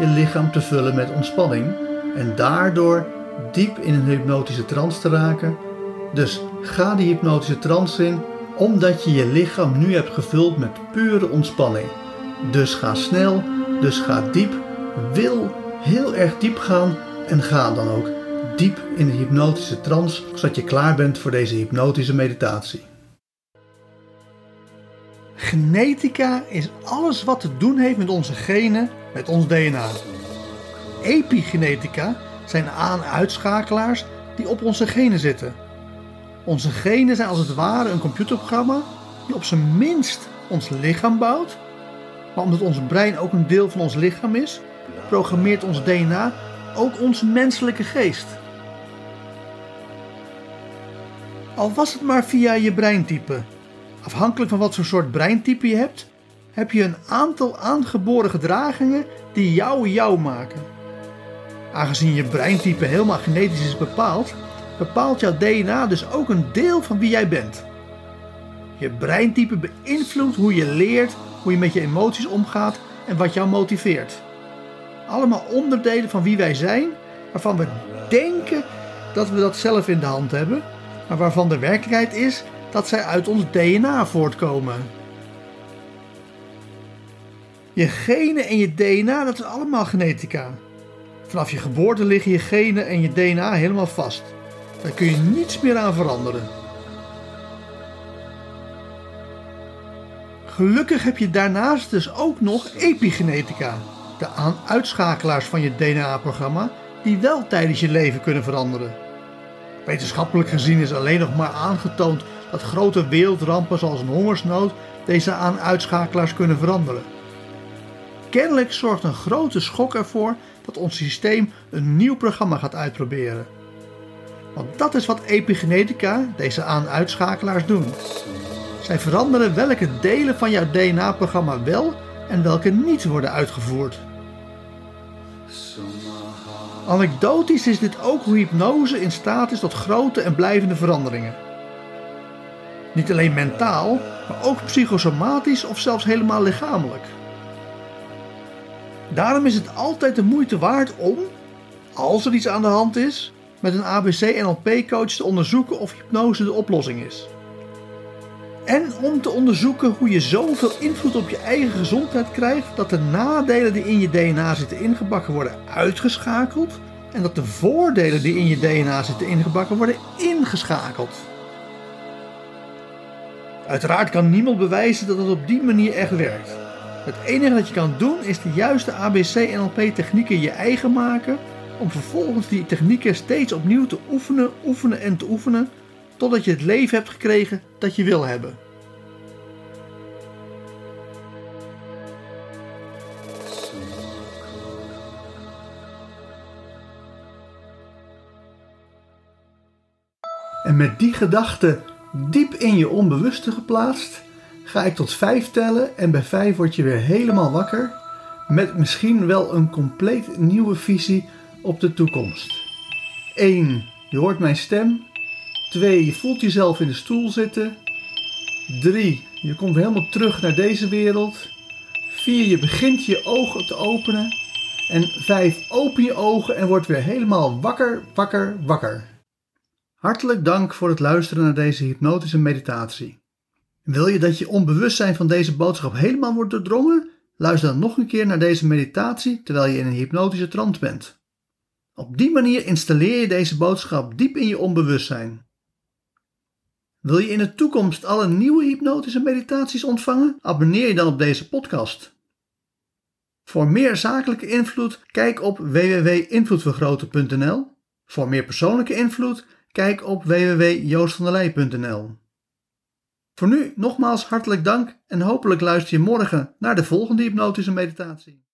je lichaam te vullen met ontspanning. En daardoor diep in een hypnotische trance te raken. Dus ga die hypnotische trance in, omdat je je lichaam nu hebt gevuld met pure ontspanning. Dus ga snel, dus ga diep. Wil heel erg diep gaan en ga dan ook diep in de hypnotische trance, zodat je klaar bent voor deze hypnotische meditatie. Genetica is alles wat te doen heeft met onze genen, met ons DNA. Epigenetica zijn aan- en uitschakelaars die op onze genen zitten. Onze genen zijn als het ware een computerprogramma die op zijn minst ons lichaam bouwt, maar omdat ons brein ook een deel van ons lichaam is, programmeert ons DNA ook onze menselijke geest. Al was het maar via je breintype. Afhankelijk van wat voor soort breintype je hebt, heb je een aantal aangeboren gedragingen die jou jou maken. Aangezien je breintype helemaal genetisch is bepaald, bepaalt jouw DNA dus ook een deel van wie jij bent. Je breintype beïnvloedt hoe je leert, hoe je met je emoties omgaat en wat jou motiveert. Allemaal onderdelen van wie wij zijn, waarvan we denken dat we dat zelf in de hand hebben, maar waarvan de werkelijkheid is dat zij uit ons DNA voortkomen. Je genen en je DNA, dat is allemaal genetica. Vanaf je geboorte liggen je genen en je DNA helemaal vast. Daar kun je niets meer aan veranderen. Gelukkig heb je daarnaast dus ook nog epigenetica, de aan-uitschakelaars van je DNA-programma, die wel tijdens je leven kunnen veranderen. Wetenschappelijk gezien is alleen nog maar aangetoond dat grote wereldrampen zoals een hongersnood deze aan-uitschakelaars kunnen veranderen. Kennelijk zorgt een grote schok ervoor dat ons systeem een nieuw programma gaat uitproberen. Want dat is wat epigenetica, deze aan-uitschakelaars, doen. Zij veranderen welke delen van jouw DNA-programma wel en welke niet worden uitgevoerd. Anekdotisch is dit ook hoe hypnose in staat is tot grote en blijvende veranderingen. Niet alleen mentaal, maar ook psychosomatisch of zelfs helemaal lichamelijk. Daarom is het altijd de moeite waard om, als er iets aan de hand is, met een ABC-NLP-coach te onderzoeken of hypnose de oplossing is. En om te onderzoeken hoe je zoveel invloed op je eigen gezondheid krijgt dat de nadelen die in je DNA zitten ingebakken worden uitgeschakeld en dat de voordelen die in je DNA zitten ingebakken worden ingeschakeld. Uiteraard kan niemand bewijzen dat het op die manier echt werkt. Het enige dat je kan doen is de juiste ABC-NLP-technieken je eigen maken om vervolgens die technieken steeds opnieuw te oefenen, oefenen en te oefenen totdat je het leven hebt gekregen dat je wil hebben. En met die gedachte diep in je onbewuste geplaatst, ga ik tot vijf tellen en bij vijf word je weer helemaal wakker met misschien wel een compleet nieuwe visie op de toekomst. 1. Je hoort mijn stem. 2. Je voelt jezelf in de stoel zitten. 3. Je komt helemaal terug naar deze wereld. 4. Je begint je ogen te openen. En 5. Open je ogen en word weer helemaal wakker, wakker, wakker. Hartelijk dank voor het luisteren naar deze hypnotische meditatie. Wil je dat je onbewustzijn van deze boodschap helemaal wordt doordrongen? Luister dan nog een keer naar deze meditatie terwijl je in een hypnotische trance bent. Op die manier installeer je deze boodschap diep in je onbewustzijn. Wil je in de toekomst alle nieuwe hypnotische meditaties ontvangen? Abonneer je dan op deze podcast. Voor meer zakelijke invloed, kijk op www.invloedvergroten.nl. Voor meer persoonlijke invloed, kijk op www.joostvandelij.nl. Voor nu nogmaals hartelijk dank en hopelijk luister je morgen naar de volgende hypnotische meditatie.